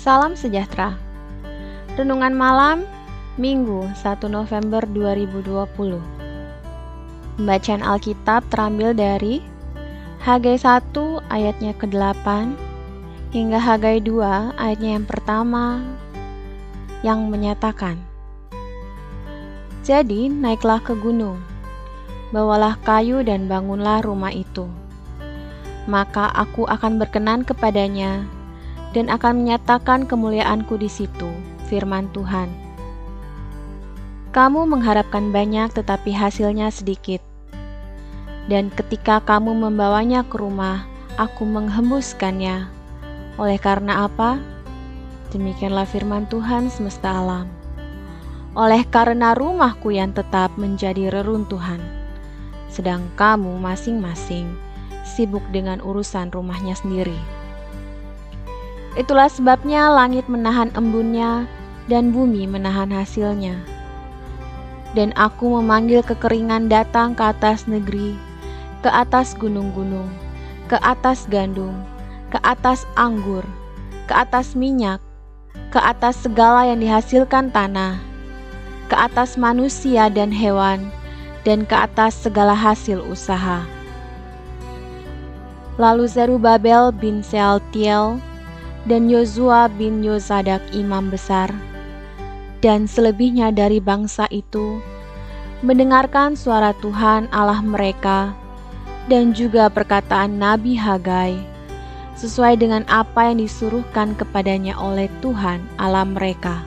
Salam sejahtera. Renungan malam Minggu 1 November 2020. Pembacaan Alkitab terambil dari Hagai 1 ayatnya ke-8 hingga Hagai 2 ayatnya yang pertama yang menyatakan Jadi naiklah ke gunung, bawalah kayu dan bangunlah rumah itu. Maka aku akan berkenan kepadanya dan akan menyatakan kemuliaanku di situ, firman Tuhan. Kamu mengharapkan banyak tetapi hasilnya sedikit. Dan ketika kamu membawanya ke rumah, aku menghembuskannya. Oleh karena apa? Demikianlah firman Tuhan semesta alam. Oleh karena rumahku yang tetap menjadi reruntuhan, sedang kamu masing-masing sibuk dengan urusan rumahnya sendiri. Itulah sebabnya langit menahan embunnya dan bumi menahan hasilnya. Dan aku memanggil kekeringan datang ke atas negeri, ke atas gunung-gunung, ke atas gandum, ke atas anggur, ke atas minyak, ke atas segala yang dihasilkan tanah, ke atas manusia dan hewan, dan ke atas segala hasil usaha. Lalu Zerubabel bin Sealtiel dan Yosua bin Yosadak imam besar, dan selebihnya dari bangsa itu, mendengarkan suara Tuhan Allah mereka, dan juga perkataan Nabi Hagai, sesuai dengan apa yang disuruhkan kepadanya oleh Tuhan Allah mereka.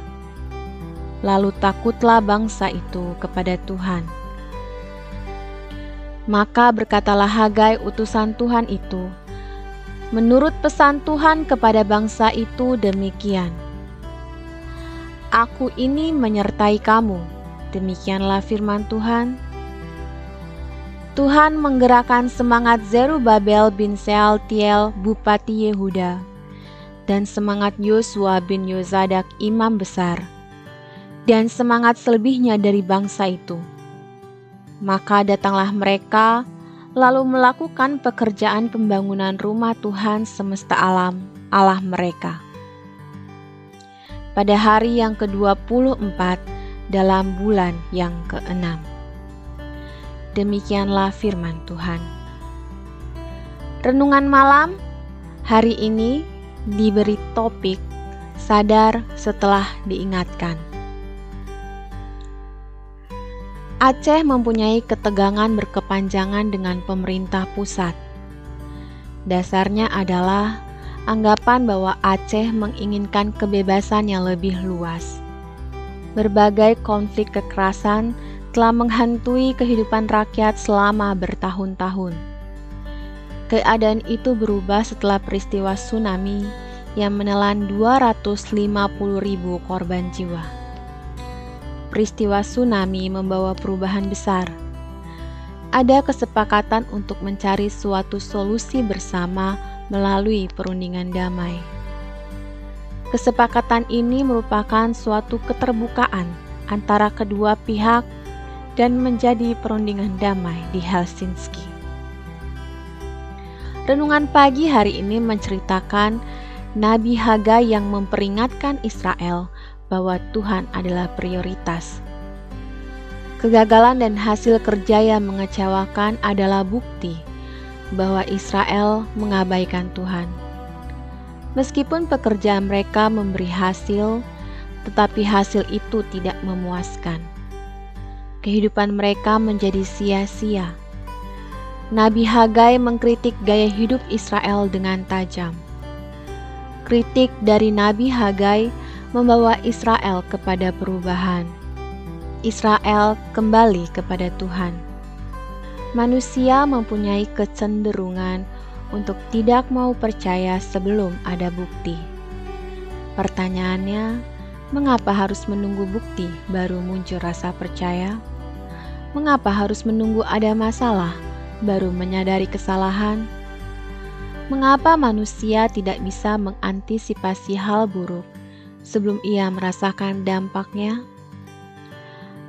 Lalu takutlah bangsa itu kepada Tuhan. Maka berkatalah Hagai utusan Tuhan itu, Menurut pesan Tuhan kepada bangsa itu demikian. Aku ini menyertai kamu. Demikianlah firman Tuhan. Tuhan menggerakkan semangat Zerubabel bin Sealtiel, Bupati Yehuda, dan semangat Yosua bin Yozadak, imam besar, dan semangat selebihnya dari bangsa itu. Maka datanglah mereka lalu melakukan pekerjaan pembangunan rumah Tuhan semesta alam, Allah mereka. Pada hari yang ke-24 dalam bulan yang ke-6. Demikianlah firman Tuhan. Renungan malam hari ini diberi topik sadar setelah diingatkan. Aceh mempunyai ketegangan berkepanjangan dengan pemerintah pusat. Dasarnya adalah anggapan bahwa Aceh menginginkan kebebasan yang lebih luas. Berbagai konflik kekerasan telah menghantui kehidupan rakyat selama bertahun-tahun. Keadaan itu berubah setelah peristiwa tsunami yang menelan 250 ribu korban jiwa peristiwa tsunami membawa perubahan besar. Ada kesepakatan untuk mencari suatu solusi bersama melalui perundingan damai. Kesepakatan ini merupakan suatu keterbukaan antara kedua pihak dan menjadi perundingan damai di Helsinki. Renungan pagi hari ini menceritakan Nabi Hagai yang memperingatkan Israel bahwa Tuhan adalah prioritas. Kegagalan dan hasil kerja yang mengecewakan adalah bukti bahwa Israel mengabaikan Tuhan. Meskipun pekerjaan mereka memberi hasil, tetapi hasil itu tidak memuaskan. Kehidupan mereka menjadi sia-sia. Nabi Hagai mengkritik gaya hidup Israel dengan tajam. Kritik dari Nabi Hagai membawa Israel kepada perubahan. Israel kembali kepada Tuhan. Manusia mempunyai kecenderungan untuk tidak mau percaya sebelum ada bukti. Pertanyaannya, mengapa harus menunggu bukti baru muncul rasa percaya? Mengapa harus menunggu ada masalah baru menyadari kesalahan? Mengapa manusia tidak bisa mengantisipasi hal buruk sebelum ia merasakan dampaknya.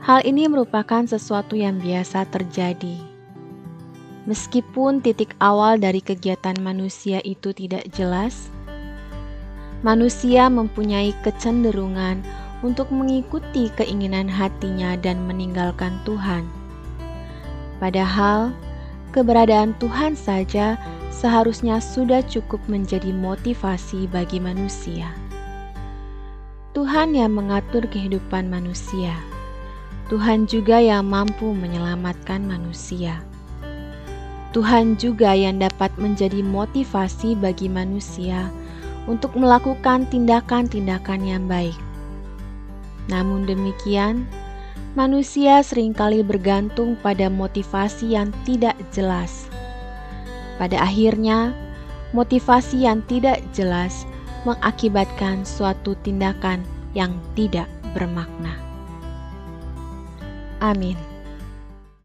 Hal ini merupakan sesuatu yang biasa terjadi. Meskipun titik awal dari kegiatan manusia itu tidak jelas, manusia mempunyai kecenderungan untuk mengikuti keinginan hatinya dan meninggalkan Tuhan. Padahal, keberadaan Tuhan saja seharusnya sudah cukup menjadi motivasi bagi manusia. Tuhan yang mengatur kehidupan manusia. Tuhan juga yang mampu menyelamatkan manusia. Tuhan juga yang dapat menjadi motivasi bagi manusia untuk melakukan tindakan-tindakan yang baik. Namun demikian, manusia sering kali bergantung pada motivasi yang tidak jelas. Pada akhirnya, motivasi yang tidak jelas mengakibatkan suatu tindakan yang tidak bermakna. Amin.